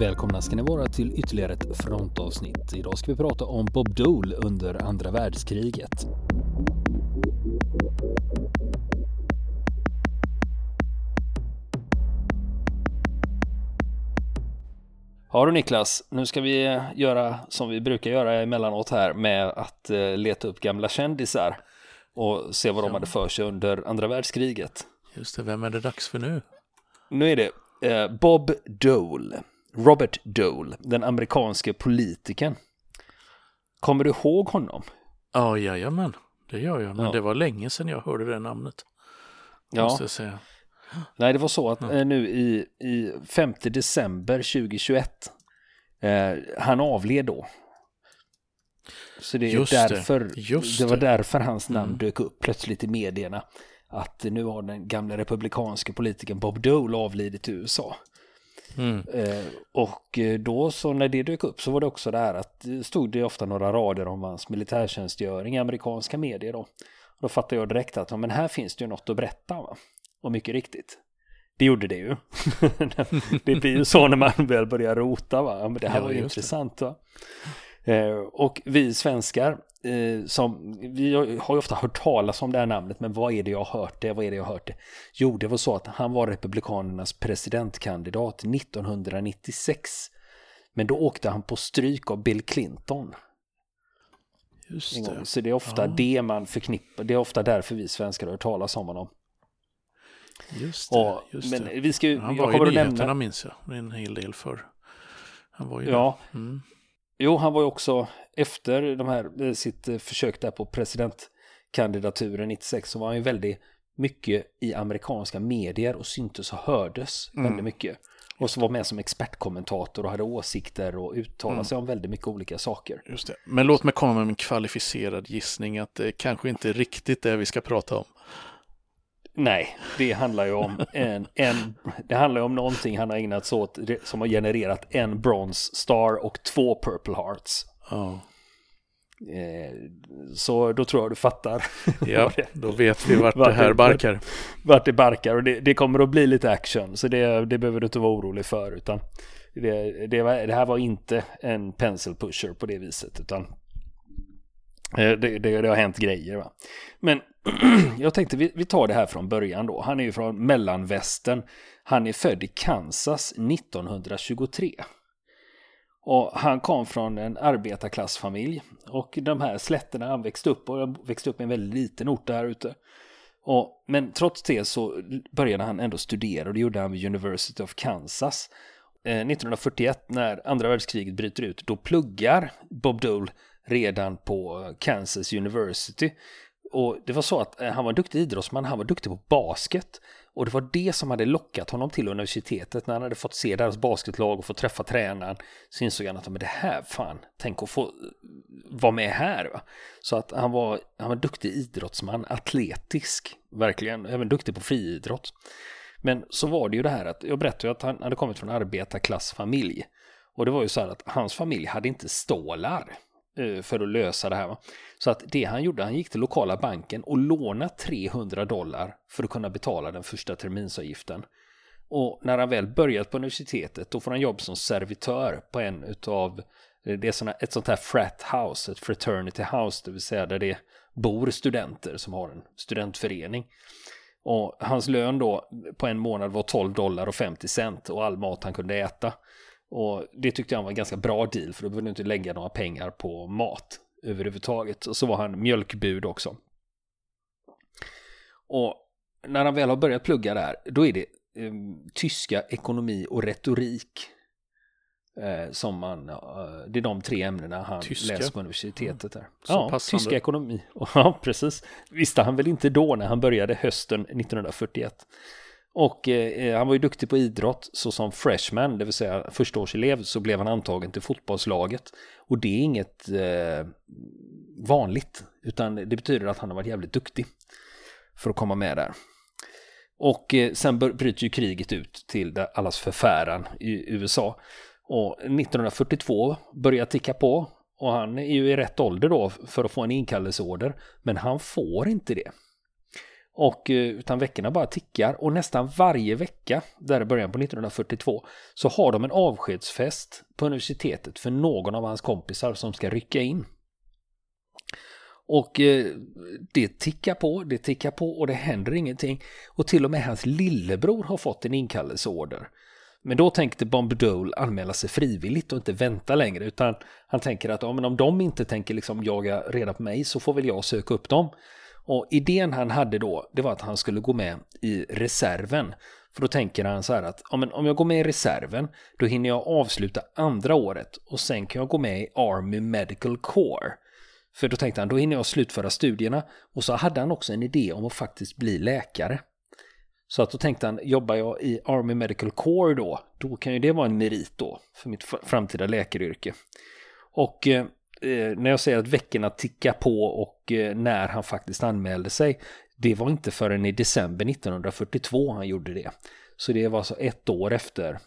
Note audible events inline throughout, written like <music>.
Välkomna ska ni vara till ytterligare ett frontavsnitt. Idag ska vi prata om Bob Dole under andra världskriget. Ja du Niklas, nu ska vi göra som vi brukar göra emellanåt här med att eh, leta upp gamla kändisar och se vad de hade för sig under andra världskriget. Just det, vem är det dags för nu? Nu är det eh, Bob Dole, Robert Dole, den amerikanske politikern. Kommer du ihåg honom? Ja, jajamän, det gör jag, men Ja. det var länge sedan jag hörde det namnet. Ja, Måste jag säga. nej det var så att Ja. eh, nu i, i 5 december 2021, eh, han avled då. Så det är Just det, därför, just det var det. därför hans namn Mm. dök upp plötsligt i medierna. Att nu har den gamla republikanska politikern Bob Dole avlidit i USA. Mm. Eh, och eh, då så när det dök upp så var det också det här att det stod det ofta några rader om hans militärtjänstgöring i amerikanska medier då. Och då fattade jag direkt att ja, men här finns det ju något att berätta va. Och mycket riktigt. Det gjorde det ju. <laughs> det blir ju så när man väl börjar rota va. Men det här Ja, var ju just det. intressant va. Eh, och vi svenskar, eh, som, vi har ju ofta hört talas om det här namnet, men vad är det jag har hört det? Vad är det jag har hört det? Jo, det var så att han var Republikanernas presidentkandidat 1996. Men då åkte han på stryk av Bill Clinton. Just det. Så det är ofta Ja. det man förknippar, det är ofta därför vi svenskar har hört talas om honom. Just det. Och, just men det. vi ska, ju- Han jag var kommer i att nyheterna nämna, minns jag, en hel del för. Han var ju ja, där. Mm. Jo, han var ju också efter de här, eh, sitt eh, försök där på presidentkandidaturen 96 så var han ju väldigt mycket i amerikanska medier och syntes och hördes Mm. väldigt mycket. Och så var med som expertkommentator och hade åsikter och uttalade Mm. sig om väldigt mycket olika saker. Just det. Men låt mig komma med en kvalificerad gissning att det kanske inte är riktigt det vi ska prata om. Nej, det handlar ju om en, en det handlar om någonting han har ägnat sig åt som har genererat en Bronze Star och två Purple Hearts. Ja, Eh, så då tror jag du fattar <laughs> ja då vet vi vart Vart det här barkar. vart det barkar och det, det kommer att bli lite action så det, det behöver du inte vara orolig för utan det, det, var, det här var inte en pencil pusher på det viset utan Eh, det, det, det har hänt grejer va. Men <clears throat> jag tänkte vi, vi tar det här från början då. Han är ju från mellanvästern. Han är född i Kansas 1923. Och han kom från en arbetarklassfamilj. Och de här slätterna han växte upp och växte upp i en väldigt liten ort där ute. Och, men trots det så började han ändå studera och det gjorde han vid University of Kansas. Eh, 1941 när andra världskriget bryter ut då pluggar Bob Dole redan på Kansas University. Och det var så att eh, han var en duktig idrottsman, han var duktig på basket. Och det var det som hade lockat honom till universitetet när han hade fått se deras basketlag och fått träffa tränaren. Så insåg han att men det här, fan, tänk att få eh, vara med här. Va? Så att han var, han var en duktig idrottsman, atletisk, verkligen, även duktig på friidrott. Men så var det ju det här att, jag berättade ju att han hade kommit från arbetarklassfamilj. Och det var ju så här att hans familj hade inte stålar Eh, för att lösa det här. Va? Så att det han gjorde, han gick till lokala banken och lånade 300 dollar för att kunna betala den första terminsavgiften. Och när han väl börjat på universitetet då får han jobb som servitör på en utav eh, det är såna, ett sånt här frat house, ett fraternity house, det vill säga där det bor studenter som har en studentförening. Och hans lön då på en månad var 12 dollar och 50 cent och all mat han kunde äta. Och det tyckte han var en ganska bra deal för då behövde du inte lägga några pengar på mat överhuvudtaget. Och så var han mjölkbud också. Och när han väl har börjat plugga där, då är det eh, tyska, ekonomi och retorik. Eh, som man, eh, det är de tre ämnena han Tyska? läser på universitetet där. Så ja, passande. tyska ekonomi. <laughs> Ja, precis. Visste han väl inte då när han började hösten 1941. Och eh, eh, han var ju duktig på idrott, så som freshman, det vill säga förstaårselev, så blev han antagen till fotbollslaget. Och det är inget eh, vanligt, utan det betyder att han har varit jävligt duktig för att komma med där. Och eh, sen bryter ju kriget ut till det allas förfäran i USA. Och 1942 börjar ticka på och han är ju i rätt ålder då för att få en inkallelseorder, men han får inte det. Och eh, utan veckorna bara tickar och nästan varje vecka, där i början på 1942, så har de en avskedsfest på universitetet för någon av hans kompisar som ska rycka in. Och eh, det tickar på, det tickar på och det händer ingenting. Och till och med hans lillebror har fått en inkallelseorder. Men då tänkte Bomb Dole anmäla sig frivilligt och inte vänta längre utan han tänker att ja, men om de inte tänker liksom jaga reda på mig så får väl jag söka upp dem. Och idén han hade då, det var att han skulle gå med i reserven. För då tänker han så här att ja, men om jag går med i reserven, då hinner jag avsluta andra året och sen kan jag gå med i Army Medical Corps. För då tänkte han, då hinner jag slutföra studierna. Och så hade han också en idé om att faktiskt bli läkare. Så att då tänkte han, jobbar jag i Army Medical Corps då, då kan ju det vara en merit då för mitt framtida läkaryrke. Och eh, Eh, när jag säger att veckorna tickar på och eh, när han faktiskt anmälde sig, det var inte förrän i december 1942 han gjorde det. Så det var alltså ett år efter,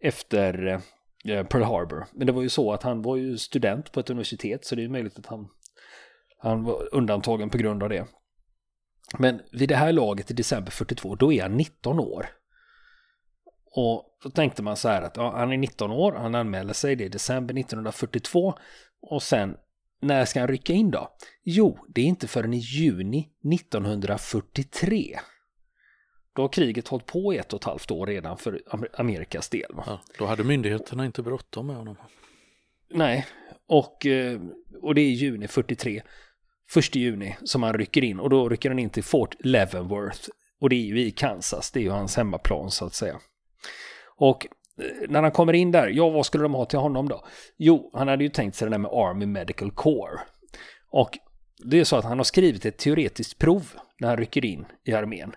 efter eh, Pearl Harbor. Men det var ju så att han var ju student på ett universitet så det är möjligt att han, han var undantagen på grund av det. Men vid det här laget i december 42, då är han 19 år. Och då tänkte man så här att ja, han är 19 år, han anmäler sig, det är december 1942. Och sen, när ska han rycka in då? Jo, det är inte förrän i juni 1943. Då har kriget hållit på i ett och ett halvt år redan för Amerikas del. Ja, då hade myndigheterna inte bråttom med honom. Nej, och, eh, och det är juni 43 första juni som han rycker in och då rycker han in till Fort Leavenworth och det är ju i Kansas, det är ju hans hemmaplan så att säga. Och eh, när han kommer in där, ja vad skulle de ha till honom då? Jo, han hade ju tänkt sig det där med Army Medical Corps. Och det är så att han har skrivit ett teoretiskt prov när han rycker in i armén.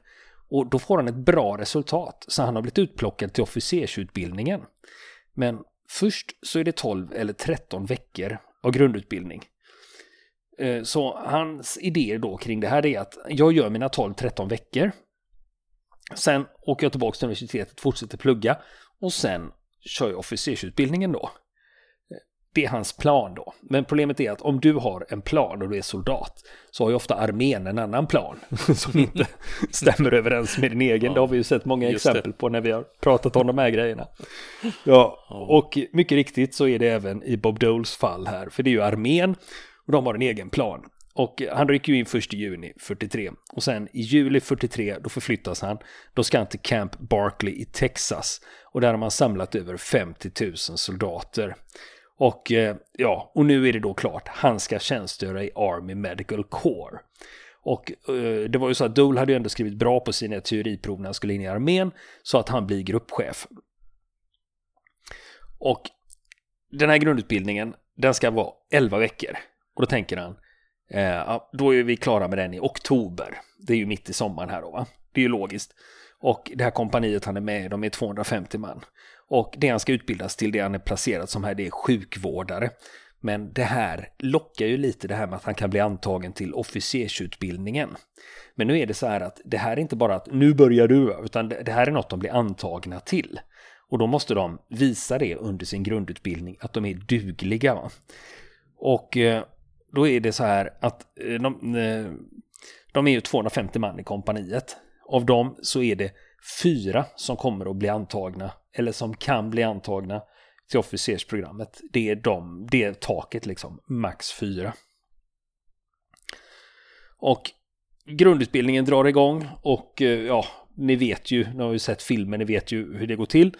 Och då får han ett bra resultat, så han har blivit utplockad till officersutbildningen. Men först så är det 12 eller 13 veckor av grundutbildning. Eh, så hans idéer då kring det här är att jag gör mina 12-13 veckor. Sen åker jag tillbaka till universitetet, fortsätter plugga och sen kör jag officersutbildningen då. Det är hans plan då. Men problemet är att om du har en plan och du är soldat så har ju ofta armén en annan plan <laughs> som inte <laughs> stämmer överens med din egen. Ja, det har vi ju sett många exempel det. på när vi har pratat om de här grejerna. Ja, och mycket riktigt så är det även i Bob Doles fall här, för det är ju armén och de har en egen plan. Och han rycker ju in först i juni 43 och sen i juli 43 då förflyttas han. Då ska han till Camp Barkley i Texas och där har man samlat över 50 000 soldater. Och eh, ja, och nu är det då klart, han ska tjänstgöra i Army Medical Corps. Och eh, det var ju så att Dole hade ju ändå skrivit bra på sina teoriprov när han skulle in i armén så att han blir gruppchef. Och den här grundutbildningen, den ska vara 11 veckor. Och då tänker han, eh, då är vi klara med den i oktober. Det är ju mitt i sommaren här då va? Det är ju logiskt. Och det här kompaniet han är med i, de är 250 man. Och det han ska utbildas till, det han är placerad som här, det är sjukvårdare. Men det här lockar ju lite det här med att han kan bli antagen till officersutbildningen. Men nu är det så här att det här är inte bara att nu börjar du, utan det här är något de blir antagna till. Och då måste de visa det under sin grundutbildning, att de är dugliga. Va? Och eh, då är det så här att eh, de, eh, de är ju 250 man i kompaniet. Av dem så är det fyra som kommer att bli antagna eller som kan bli antagna till officersprogrammet. Det är, de, det är taket liksom, max fyra. Och grundutbildningen drar igång och eh, ja, ni vet ju, ni har ju sett filmen, ni vet ju hur det går till.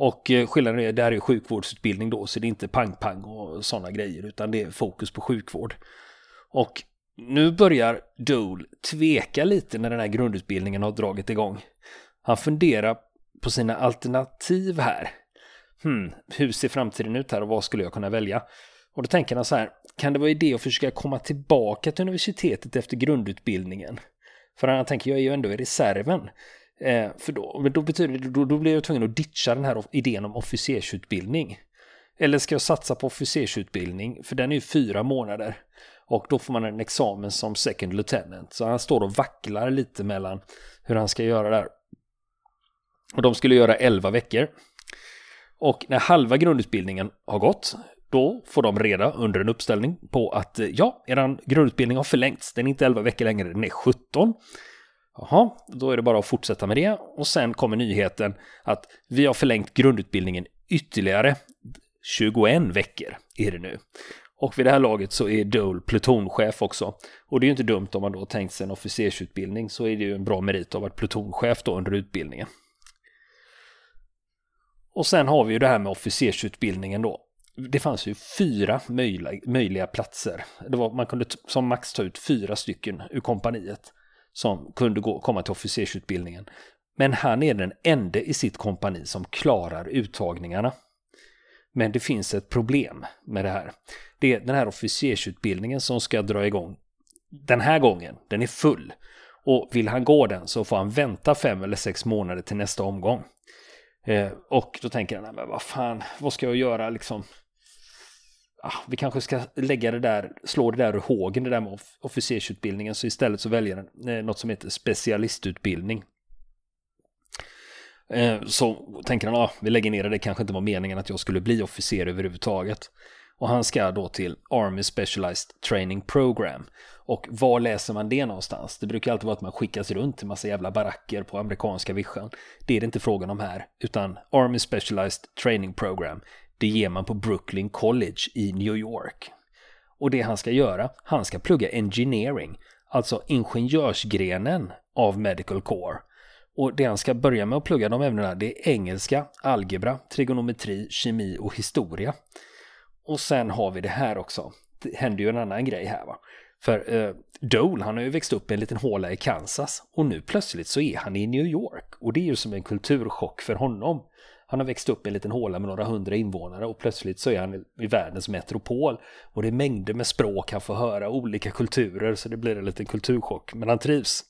Och eh, skillnaden är, det här är sjukvårdsutbildning då, så det är inte pang-pang och sådana grejer, utan det är fokus på sjukvård. Och nu börjar Dole tveka lite när den här grundutbildningen har dragit igång. Han funderar på sina alternativ här. Hmm, hur ser framtiden ut här och vad skulle jag kunna välja? Och då tänker han så här, kan det vara idé att försöka komma tillbaka till universitetet efter grundutbildningen? För han tänker, jag är ju ändå i reserven. Eh, för då, men då betyder det, då, då blir jag tvungen att ditcha den här idén om officersutbildning. Eller ska jag satsa på officersutbildning? För den är ju fyra månader. Och då får man en examen som second lieutenant. Så han står och vacklar lite mellan hur han ska göra där. Och de skulle göra elva veckor. Och när halva grundutbildningen har gått, Då får de reda under en uppställning på att eh, ja, er grundutbildning har förlängts. Den är inte 11 veckor längre, den är 17. Jaha, då är det bara att fortsätta med det. Och sen kommer nyheten att vi har förlängt grundutbildningen ytterligare 21 veckor är det nu. Och vid det här laget så är Dole plutonchef också. Och det är ju inte dumt om man då tänkt sig en officersutbildning så är det ju en bra merit att vara plutonchef då under utbildningen. Och sen har vi ju det här med officersutbildningen då. Det fanns ju fyra möjliga, möjliga platser. Det var, man kunde som max ta ut fyra stycken ur kompaniet som kunde gå, komma till officersutbildningen. Men han är den enda i sitt kompani som klarar uttagningarna. Men det finns ett problem med det här. Det är den här officersutbildningen som ska dra igång den här gången. Den är full. Och vill han gå den så får han vänta fem eller sex månader till nästa omgång. Eh, och då tänker han, men vad fan, vad ska jag göra liksom? Ah, vi kanske ska lägga det där, slå det där ur hågen, det där med officersutbildningen, så istället så väljer han eh, något som heter specialistutbildning. Eh, så tänker han, ah, vi lägger ner det, det kanske inte var meningen att jag skulle bli officer överhuvudtaget. Och han ska då till Army Specialized Training Program. Och var läser man det någonstans? Det brukar alltid vara att man skickas runt till massa jävla baracker på amerikanska vischan. Det är det inte frågan om här, utan Army Specialized Training Program. Det ger man på Brooklyn College i New York. Och det han ska göra, han ska plugga engineering, alltså ingenjörsgrenen av Medical Core. Och det han ska börja med att plugga de ämnena det är engelska, algebra, trigonometri, kemi och historia. Och sen har vi det här också. Det händer ju en annan grej här va. För eh, Dole, han har ju växt upp i en liten håla i Kansas och nu plötsligt så är han i New York. Och det är ju som en kulturchock för honom. Han har växt upp i en liten håla med några hundra invånare och plötsligt så är han i världens metropol. Och det är mängder med språk han får höra, olika kulturer, så det blir en liten kulturchock. Men han trivs.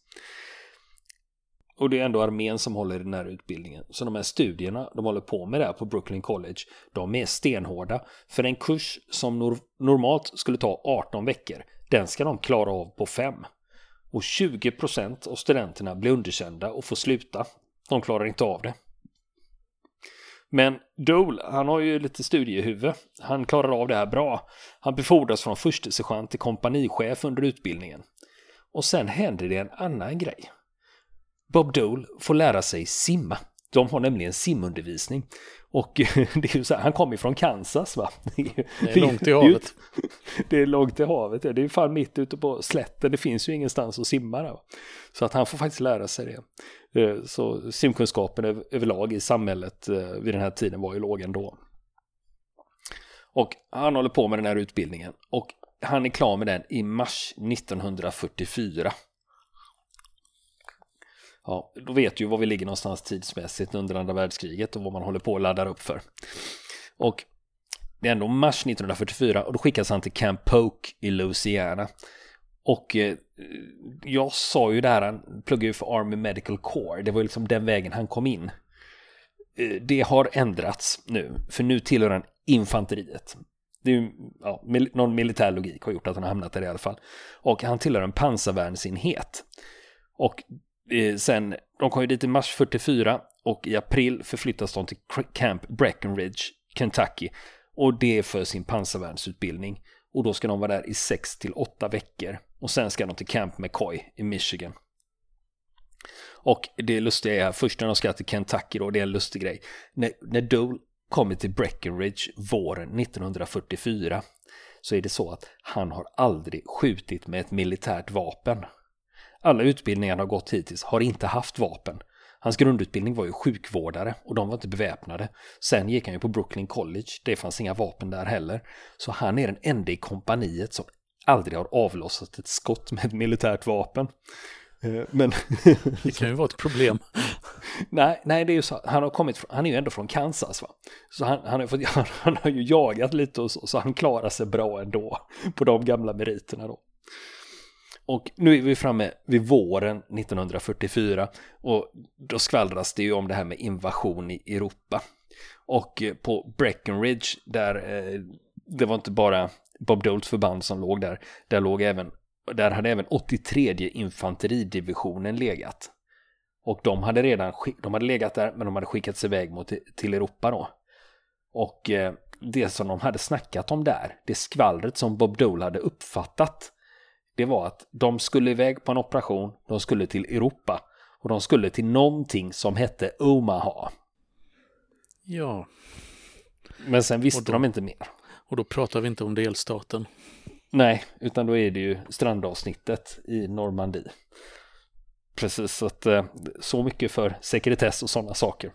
Och det är ändå armén som håller i den här utbildningen. Så de här studierna de håller på med där på Brooklyn College, de är stenhårda. För en kurs som nor normalt skulle ta 18 veckor, den ska de klara av på 5. Och 20% av studenterna blir underkända och får sluta. De klarar inte av det. Men Dole, han har ju lite studiehuvud. Han klarar av det här bra. Han befordras från förste sergeant till kompanichef under utbildningen. Och sen händer det en annan grej. Bob Dole får lära sig simma. De har nämligen simundervisning. Och <laughs> det är ju så här, han kommer från Kansas va? <laughs> Det är, det är långt i havet. <laughs> Det är långt i havet, det är fan mitt ute på slätten. Det finns ju ingenstans att simma där. Så att han får faktiskt lära sig det. Eh, så simkunskapen överlag i samhället eh, vid den här tiden var ju låg ändå. Och han håller på med den här utbildningen. Och han är klar med den i mars 1944. Ja, då vet du ju var vi ligger någonstans tidsmässigt under andra världskriget och vad man håller på att ladda upp för. Och det är ändå mars 1944 och då skickas han till Camp Polk i Louisiana. Och eh, jag sa ju det här, han pluggade ju för Army Medical Corps, det var ju liksom den vägen han kom in. Eh, det har ändrats nu, för nu tillhör han infanteriet. Det är ju, ja, någon militär logik har gjort att han har hamnat där i alla fall. Och han tillhör en pansarvärnsenhet. Och Eh, sen, de kom ju dit i mars 44 och i april förflyttas de till Camp Breckenridge, Kentucky. Och det är för sin pansarvärnsutbildning. Och då ska de vara där i 6 till 8 veckor. Och sen ska de till Camp McCoy i Michigan. Och det lustiga är, först när de ska till Kentucky då, det är en lustig grej. När, när Dole kommer till Breckenridge våren 1944 så är det så att han har aldrig skjutit med ett militärt vapen. Alla utbildningar han har gått hittills har inte haft vapen. Hans grundutbildning var ju sjukvårdare och de var inte beväpnade. Sen gick han ju på Brooklyn College, det fanns inga vapen där heller. Så han är den enda i kompaniet som aldrig har avlossat ett skott med ett militärt vapen. Eh, men <laughs> det kan ju vara ett problem. <laughs> nej, nej, det är ju så. Han har kommit, han är ju ändå från Kansas va. Så han, han, har, <laughs> han har ju jagat lite och så, så han klarar sig bra ändå på de gamla meriterna då. Och nu är vi framme vid våren 1944 och då skvallras det ju om det här med invasion i Europa. Och eh, på Breckenridge, där eh, det var inte bara Bob Doles förband som låg där, där låg även, där hade även 83 infanteridivisionen legat. Och de hade redan, de hade legat där, men de hade skickats iväg mot, till Europa då. Och eh, det som de hade snackat om där, det skvallret som Bob Dole hade uppfattat, det var att de skulle iväg på en operation, de skulle till Europa och de skulle till någonting som hette Omaha. Ja. Men sen visste då, de inte mer. Och då pratar vi inte om delstaten. Nej, utan då är det ju strandavsnittet i Normandie. Precis, så att eh, så mycket för sekretess och sådana saker.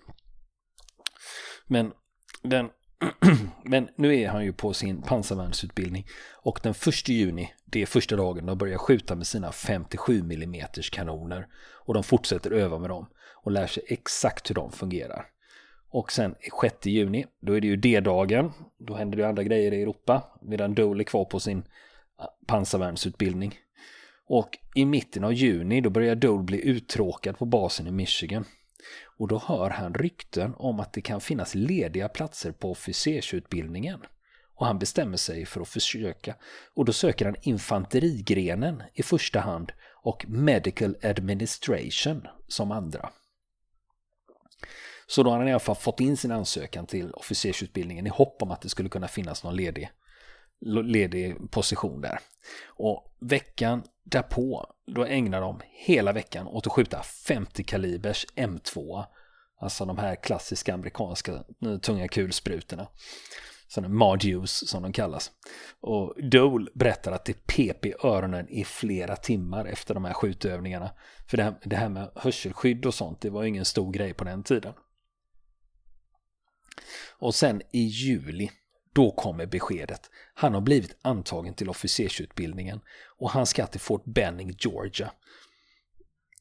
Men, den, <clears throat> men nu är han ju på sin pansarvärnsutbildning och den 1 juni, det är första dagen de börjar skjuta med sina 57 mm kanoner och de fortsätter öva med dem och lär sig exakt hur de fungerar. Och sen 6 juni, då är det ju D-dagen. Då händer det andra grejer i Europa. Medan Dole är kvar på sin ah, pansarvärnsutbildning. Och i mitten av juni då börjar Dole bli uttråkad på basen i Michigan. Och då hör han rykten om att det kan finnas lediga platser på officersutbildningen. Och han bestämmer sig för att försöka. Och då söker han infanterigrenen i första hand och Medical Administration som andra. Så då har han i alla fall fått in sin ansökan till officersutbildningen i hopp om att det skulle kunna finnas någon ledig, ledig position där. Och veckan därpå, då ägnar de hela veckan åt att skjuta 50 kalibers M2. Alltså de här klassiska amerikanska eh, tunga kulsprutorna. Sådana Mardius som de kallas. Och Dole berättar att det pep i öronen i flera timmar efter de här skjutövningarna. För det här, det här med hörselskydd och sånt, det var ju ingen stor grej på den tiden. Och sen i juli, då kommer beskedet. Han har blivit antagen till officersutbildningen och han ska till Fort Benning, Georgia.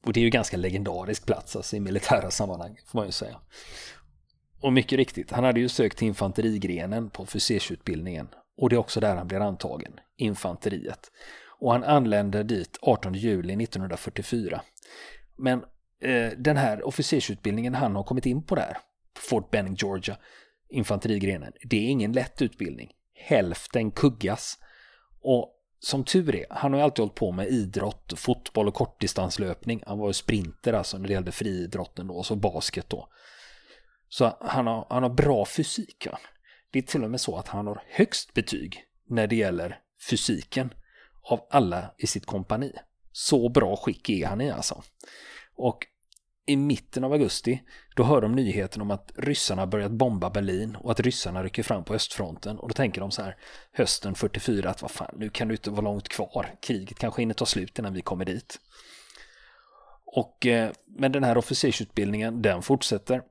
Och det är ju ganska legendarisk plats alltså, i militära sammanhang, får man ju säga. Och mycket riktigt, han hade ju sökt till infanterigrenen på officersutbildningen och det är också där han blir antagen, infanteriet. Och han anländer dit 18 juli 1944. Men eh, den här officersutbildningen han har kommit in på där, Fort Benning, Georgia, infanterigrenen. Det är ingen lätt utbildning. Hälften kuggas. Och som tur är, han har ju alltid hållit på med idrott, fotboll och kortdistanslöpning. Han var ju sprinter alltså när det gällde friidrotten då, och så basket då. Så han har, han har bra fysik. Ja. Det är till och med så att han har högst betyg när det gäller fysiken av alla i sitt kompani. Så bra skick är han i alltså. Och i mitten av augusti, då hör de nyheten om att ryssarna börjat bomba Berlin och att ryssarna rycker fram på östfronten och då tänker de så här hösten 44 att vad fan, nu kan det inte vara långt kvar. Kriget kanske hinner ta slut innan vi kommer dit. Och, eh, men den här officersutbildningen, den fortsätter.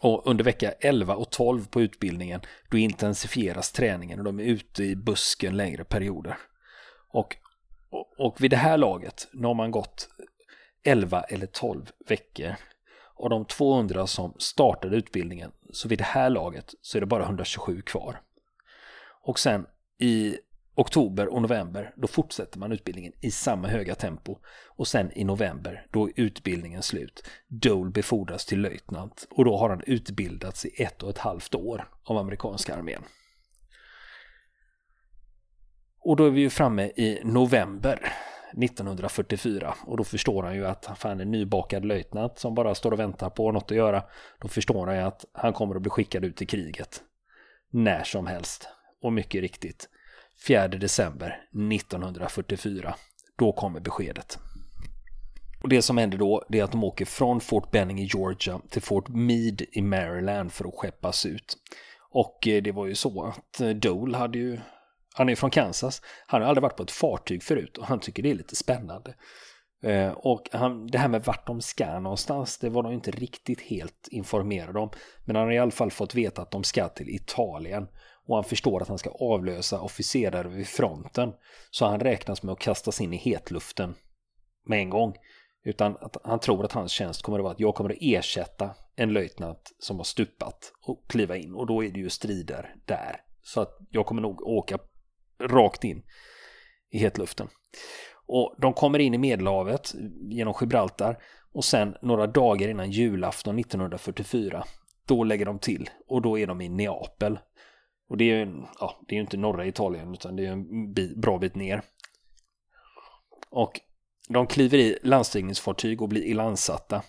Och under vecka 11 och 12 på utbildningen, då intensifieras träningen och de är ute i busken längre perioder. Och, och, och vid det här laget, nu har man gått 11 eller 12 veckor. Av de 200 som startade utbildningen, så vid det här laget så är det bara 127 kvar. Och sen i oktober och november, då fortsätter man utbildningen i samma höga tempo. Och sen i november, då är utbildningen slut. Dole befordras till löjtnant och då har han utbildats i ett och ett halvt år av amerikanska armén. Och då är vi ju framme i november 1944 och då förstår han ju att han är en nybakad löjtnant som bara står och väntar på något att göra. Då förstår han ju att han kommer att bli skickad ut i kriget när som helst. Och mycket riktigt, 4 december 1944, då kommer beskedet. Och det som händer då är att de åker från Fort Benning i Georgia till Fort Meade i Maryland för att skeppas ut. Och eh, det var ju så att eh, Dole hade ju han är från Kansas. Han har aldrig varit på ett fartyg förut och han tycker det är lite spännande. Eh, och han, det här med vart de ska någonstans, det var de inte riktigt helt informerade om. Men han har i alla fall fått veta att de ska till Italien. Och han förstår att han ska avlösa officerare vid fronten. Så han räknas med att kastas in i hetluften med en gång. Utan att han tror att hans tjänst kommer att vara att jag kommer att ersätta en löjtnant som har stupat och kliva in. Och då är det ju strider där. Så att jag kommer nog åka rakt in i hetluften. Och de kommer in i Medelhavet genom Gibraltar och sen några dagar innan julafton 1944 då lägger de till och då är de i Neapel. Och det är ju ja, det är inte norra Italien utan det är en bit, bra bit ner. Och de kliver i landstigningsfartyg och blir ilandsatta.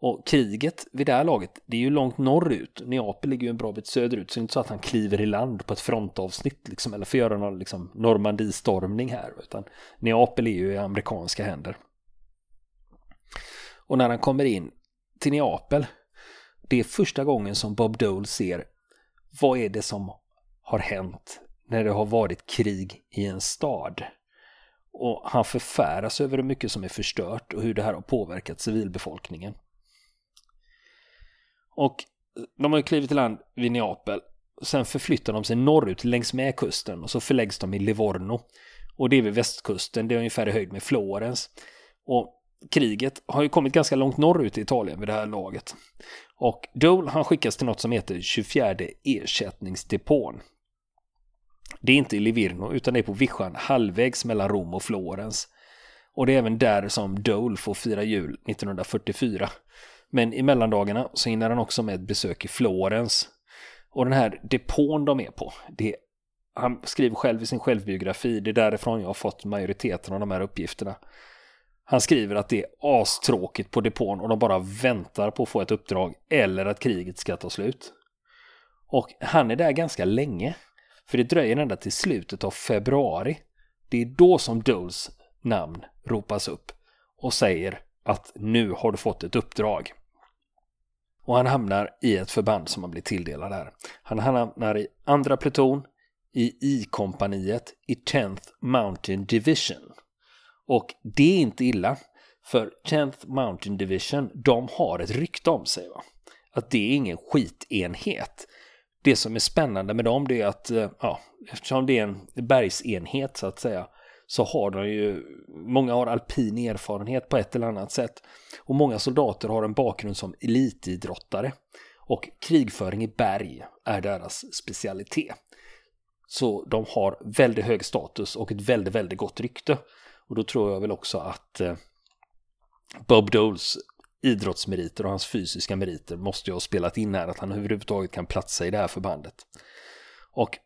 Och kriget vid det här laget, det är ju långt norrut. Neapel ligger ju en bra bit söderut, så det är inte så att han kliver i land på ett frontavsnitt liksom, eller får göra någon liksom, Normandie-stormning här, utan Neapel är ju i amerikanska händer. Och när han kommer in till Neapel, det är första gången som Bob Dole ser vad är det som har hänt när det har varit krig i en stad. Och han förfäras över hur mycket som är förstört och hur det här har påverkat civilbefolkningen. Och eh, de har ju klivit i land vid Neapel. Sen förflyttar de sig norrut längs med kusten och så förläggs de i Livorno. Och det är vid västkusten, det är ungefär i höjd med Florens. Och kriget har ju kommit ganska långt norrut i Italien vid det här laget. Och Dole han skickas till något som heter 24 ersättningsdepån. Det är inte i Livorno utan det är på vischan halvvägs mellan Rom och Florens. Och det är även där som Dole får fira jul 1944. Men i mellandagarna så hinner han också med ett besök i Florens. Och den här depån de är på, det han skriver själv i sin självbiografi, det är därifrån jag har fått majoriteten av de här uppgifterna. Han skriver att det är astråkigt på depån och de bara väntar på att få ett uppdrag eller att kriget ska ta slut. Och han är där ganska länge. För det dröjer ända till slutet av februari. Det är då som Doles namn ropas upp och säger att nu har du fått ett uppdrag. Och han hamnar i ett förband som han blir tilldelad här. Han hamnar i andra pluton i I-kompaniet i 10th Mountain Division. Och det är inte illa. För 10th Mountain Division, de har ett rykte om sig. Va? Att det är ingen skitenhet. Det som är spännande med dem det är att, eh, ja, eftersom det är en bergsenhet så att säga, så har de ju, många har alpin erfarenhet på ett eller annat sätt. Och många soldater har en bakgrund som elitidrottare. Och krigföring i berg är deras specialitet. Så de har väldigt hög status och ett väldigt, väldigt gott rykte. Och då tror jag väl också att eh, Bob Doles idrottsmeriter och hans fysiska meriter måste ju ha spelat in här att han överhuvudtaget kan platsa i det här förbandet. Och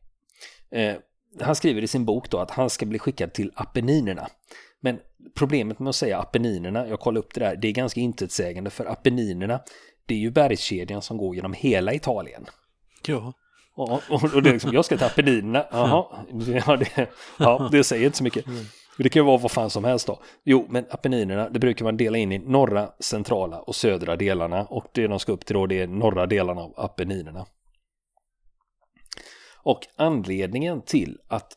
eh, han skriver i sin bok då att han ska bli skickad till Apenninerna. Men problemet med att säga Apenninerna, jag kollade upp det där, det är ganska intetsägande för Apenninerna, det är ju bergskedjan som går genom hela Italien. Ja. Ja, och det är liksom, jag ska till Apenninerna, <laughs> jaha, ja det, ja, det säger inte så mycket. Mm. Det kan ju vara vad fan som helst då. Jo, men Apenninerna, det brukar man dela in i norra, centrala och södra delarna. Och det de ska upp till då, det är norra delarna av Apenninerna. Och anledningen till att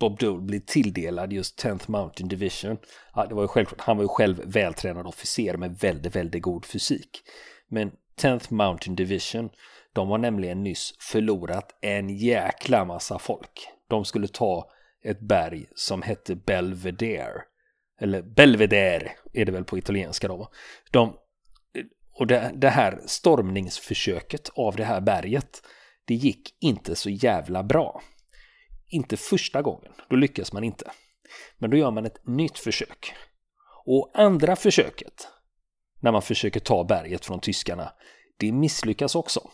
Bob Dole blir tilldelad just 10th Mountain Division, ja, det var ju självklart, han var ju själv vältränad officer med väldigt, väldigt god fysik. Men 10th Mountain Division, de har nämligen nyss förlorat en jäkla massa folk. De skulle ta ett berg som hette Belvedere. Eller Belvedere är det väl på italienska då. De, och det, det här stormningsförsöket av det här berget, det gick inte så jävla bra. Inte första gången, då lyckas man inte. Men då gör man ett nytt försök. Och andra försöket, när man försöker ta berget från tyskarna, det misslyckas också.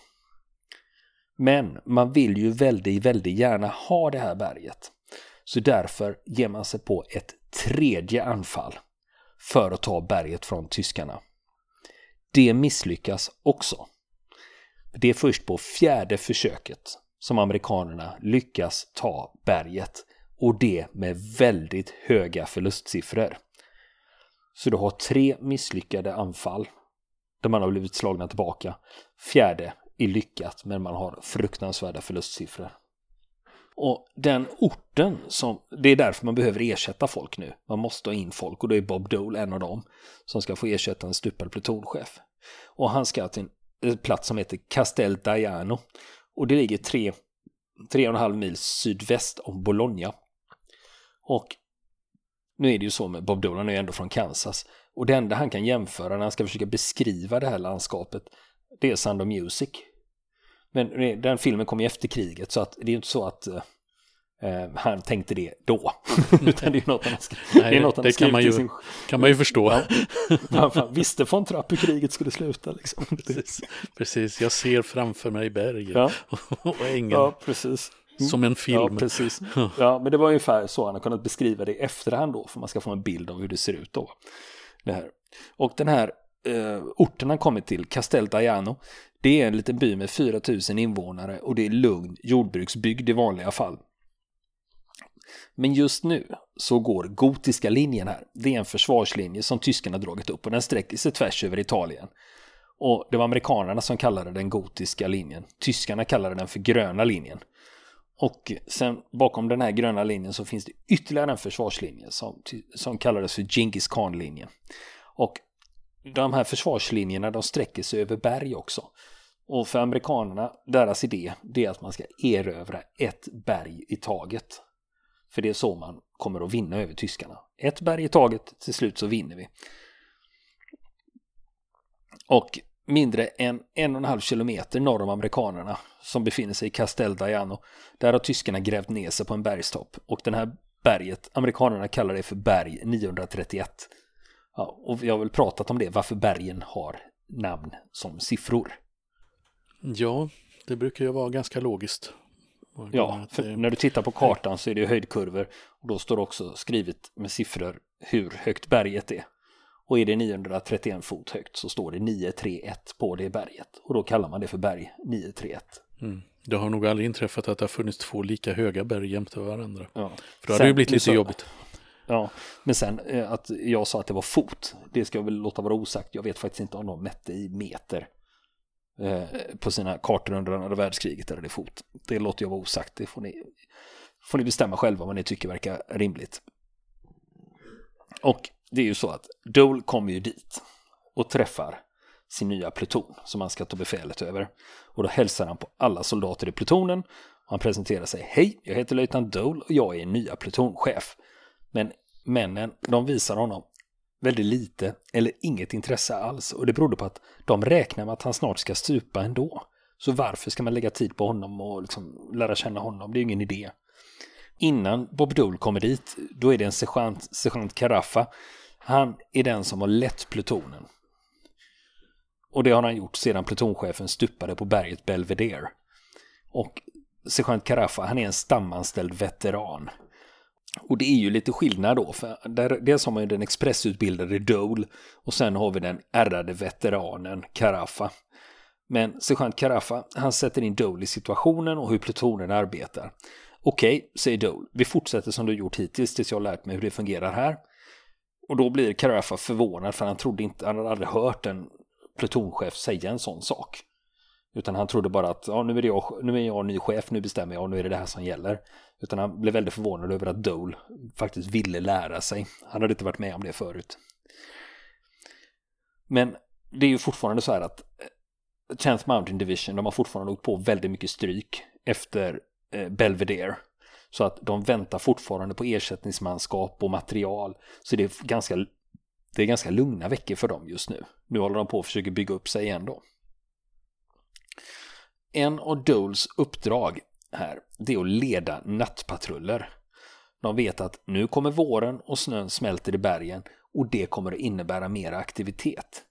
Men man vill ju väldigt, väldigt gärna ha det här berget. Så därför ger man sig på ett tredje anfall för att ta berget från tyskarna. Det misslyckas också. Det är först på fjärde försöket som amerikanerna lyckas ta berget och det med väldigt höga förlustsiffror. Så du har tre misslyckade anfall där man har blivit slagna tillbaka. Fjärde är lyckat men man har fruktansvärda förlustsiffror. Och den orten som, det är därför man behöver ersätta folk nu. Man måste ha in folk och då är Bob Dole en av dem som ska få ersätta en stupad plutonchef. Och han ska till en plats som heter Castel Diano och det ligger tre, tre och en halv mil sydväst om Bologna. Och nu är det ju så med Bob Dylan, han är ju ändå från Kansas. Och det enda han kan jämföra när han ska försöka beskriva det här landskapet, det är Sound of Music. Men den filmen kom ju efter kriget så att det är ju inte så att eh, eh, han tänkte det då. <laughs> Utan det är något han, <laughs> Nej, det är något han det kan man, ju, sin... kan man ju förstå. Ja, <laughs> han visste från Trapp hur kriget skulle sluta. Liksom. Precis. precis, jag ser framför mig bergen ja. och ängen. Ja, precis. Som en film. Ja, precis. Ja, men det var ungefär så han har kunnat beskriva det i efterhand då, för man ska få en bild av hur det ser ut då. Det här. Och den här eh, orten han kommit till, Castel Diano, det är en liten by med 4000 invånare och det är lugn jordbruksbygd i vanliga fall. Men just nu så går gotiska linjen här. Det är en försvarslinje som tyskarna dragit upp och den sträcker sig tvärs över Italien. Och det var amerikanerna som kallade den gotiska linjen. Tyskarna kallade den för gröna linjen. Och sen bakom den här gröna linjen så finns det ytterligare en försvarslinje som, som kallades för Genghis Khan-linjen. Och de här försvarslinjerna de sträcker sig över berg också. Och för amerikanerna, deras idé, det är att man ska erövra ett berg i taget. För det är så man kommer att vinna över tyskarna. Ett berg i taget, till slut så vinner vi. Och mindre än en och en halv kilometer norr om amerikanerna som befinner sig i Castel Diano. Där har tyskarna grävt ner sig på en bergstopp och den här berget, amerikanerna kallar det för berg 931. Ja, och vi har väl pratat om det, varför bergen har namn som siffror. Ja, det brukar ju vara ganska logiskt. Ja, för när du tittar på kartan så är det höjdkurvor och då står också skrivet med siffror hur högt berget är. Och är det 931 fot högt så står det 931 på det berget och då kallar man det för berg 931. Mm. Det har nog aldrig inträffat att det har funnits två lika höga berg jämte varandra. Ja. För då hade det blivit lite så, jobbigt. Ja, men sen eh, att jag sa att det var fot, det ska jag väl låta vara osagt. Jag vet faktiskt inte om de mätte i meter eh, på sina kartor under andra världskriget eller det fot. Det låter jag vara osagt, det får ni, får ni bestämma själva vad ni tycker verkar rimligt. Och det är ju så att Dole kommer ju dit och träffar sin nya pluton som han ska ta befälet över. Och då hälsar han på alla soldater i plutonen. Han presenterar sig. Hej, jag heter löjtnant Dole och jag är nya plutonchef. Men männen, de visar honom väldigt lite eller inget intresse alls och det berodde på att de räknar med att han snart ska stupa ändå. Så varför ska man lägga tid på honom och liksom lära känna honom? Det är ju ingen idé. Innan Bob Dole kommer dit, då är det en sergeant, sergeant Karaffa. Han är den som har lett plutonen. Och det har han gjort sedan plutonchefen stupade på berget Belvedere. Och sergeant Karaffa, han är en stamanställd veteran. Och det är ju lite skillnad då, för där, dels har man ju den expressutbildade Dole och sen har vi den ärrade veteranen Karaffa. Men sergeant Karaffa, han sätter in Dole i situationen och hur plutonen arbetar. Okej, okay, säger Dole, vi fortsätter som du gjort hittills tills jag har lärt mig hur det fungerar här. Och då blir Karaffa förvånad för han trodde inte, han hade aldrig hört en plutonchef säga en sån sak. Utan han trodde bara att ja, nu, är jag, nu är jag ny chef, nu bestämmer jag och nu är det det här som gäller. Utan han blev väldigt förvånad över att Dole faktiskt ville lära sig. Han hade inte varit med om det förut. Men det är ju fortfarande så här att eh, 10th Mountain Division, de har fortfarande åkt på väldigt mycket stryk efter eh, Belvedere. Så att de väntar fortfarande på ersättningsmanskap och material. Så det är ganska, det är ganska lugna veckor för dem just nu. Nu håller de på att försöka bygga upp sig igen då. En av Doles uppdrag här, det är att leda nattpatruller. De vet att nu kommer våren och snön smälter i bergen och det kommer att innebära mer aktivitet.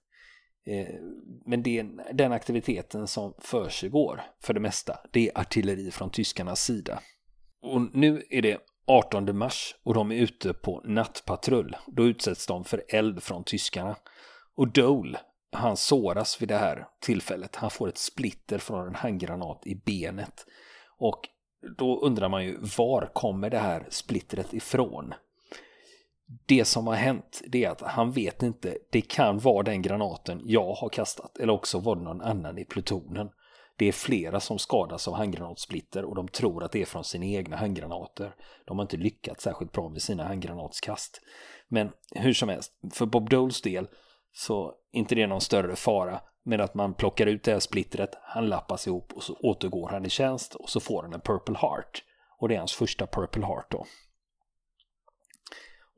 Eh, men det, den aktiviteten som försiggår för det mesta, det är artilleri från tyskarnas sida. Och nu är det 18 mars och de är ute på nattpatrull. Då utsätts de för eld från tyskarna. Och Dole, han såras vid det här tillfället. Han får ett splitter från en handgranat i benet. Och då undrar man ju var kommer det här splittret ifrån? Det som har hänt det är att han vet inte, det kan vara den granaten jag har kastat eller också var det någon annan i plutonen. Det är flera som skadas av handgranatsplitter och de tror att det är från sina egna handgranater. De har inte lyckats särskilt bra med sina handgranatskast. Men hur som helst, för Bob Doles del så inte det någon större fara med att man plockar ut det här splittret, han lappas ihop och så återgår han i tjänst och så får han en Purple Heart. Och det är hans första Purple Heart då.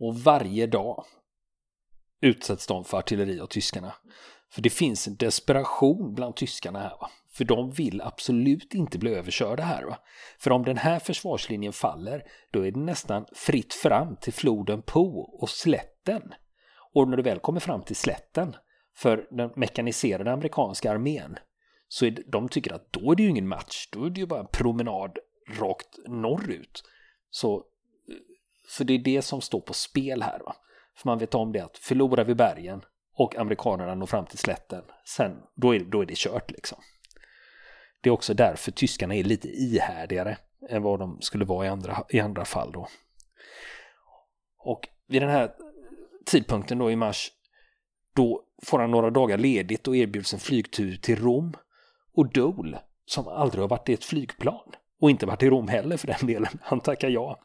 Och varje dag utsätts de för artilleri av tyskarna. För det finns en desperation bland tyskarna här. Va? För de vill absolut inte bli överkörda här. Va? För om den här försvarslinjen faller, då är det nästan fritt fram till floden Po och slätten. Och när du väl kommer fram till slätten, för den mekaniserade amerikanska armén, så är de tycker att då är det ju ingen match, då är det ju bara en promenad rakt norrut. Så, så det är det som står på spel här. Va? För man vet om det att förlorar vi bergen, och amerikanerna når fram till slätten, sen då är, då är det kört liksom. Det är också därför tyskarna är lite ihärdigare än vad de skulle vara i andra, i andra fall då. Och vid den här tidpunkten då i mars, då får han några dagar ledigt och erbjuds en flygtur till Rom. Och Dole, som aldrig har varit i ett flygplan och inte varit i Rom heller för den delen, han tackar ja.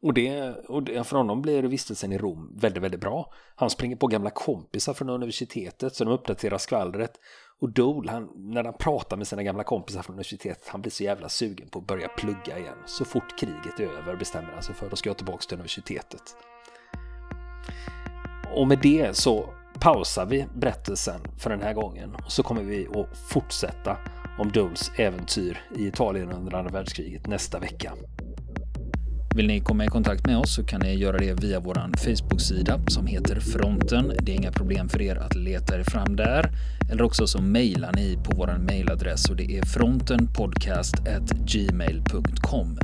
Och, det, och det, för honom blir vistelsen i Rom väldigt, väldigt bra. Han springer på gamla kompisar från universitetet så de uppdaterar skvallret. Och Dole, han, när han pratar med sina gamla kompisar från universitetet, han blir så jävla sugen på att börja plugga igen. Så fort kriget är över bestämmer han sig för att ska jag tillbaka till universitetet. Och med det så pausar vi berättelsen för den här gången och så kommer vi att fortsätta om Doles äventyr i Italien under andra världskriget nästa vecka. Vill ni komma i kontakt med oss så kan ni göra det via vår Facebook-sida som heter Fronten. Det är inga problem för er att leta er fram där. Eller också så mejlar ni på vår mejladress och det är frontenpodcast.gmail.com.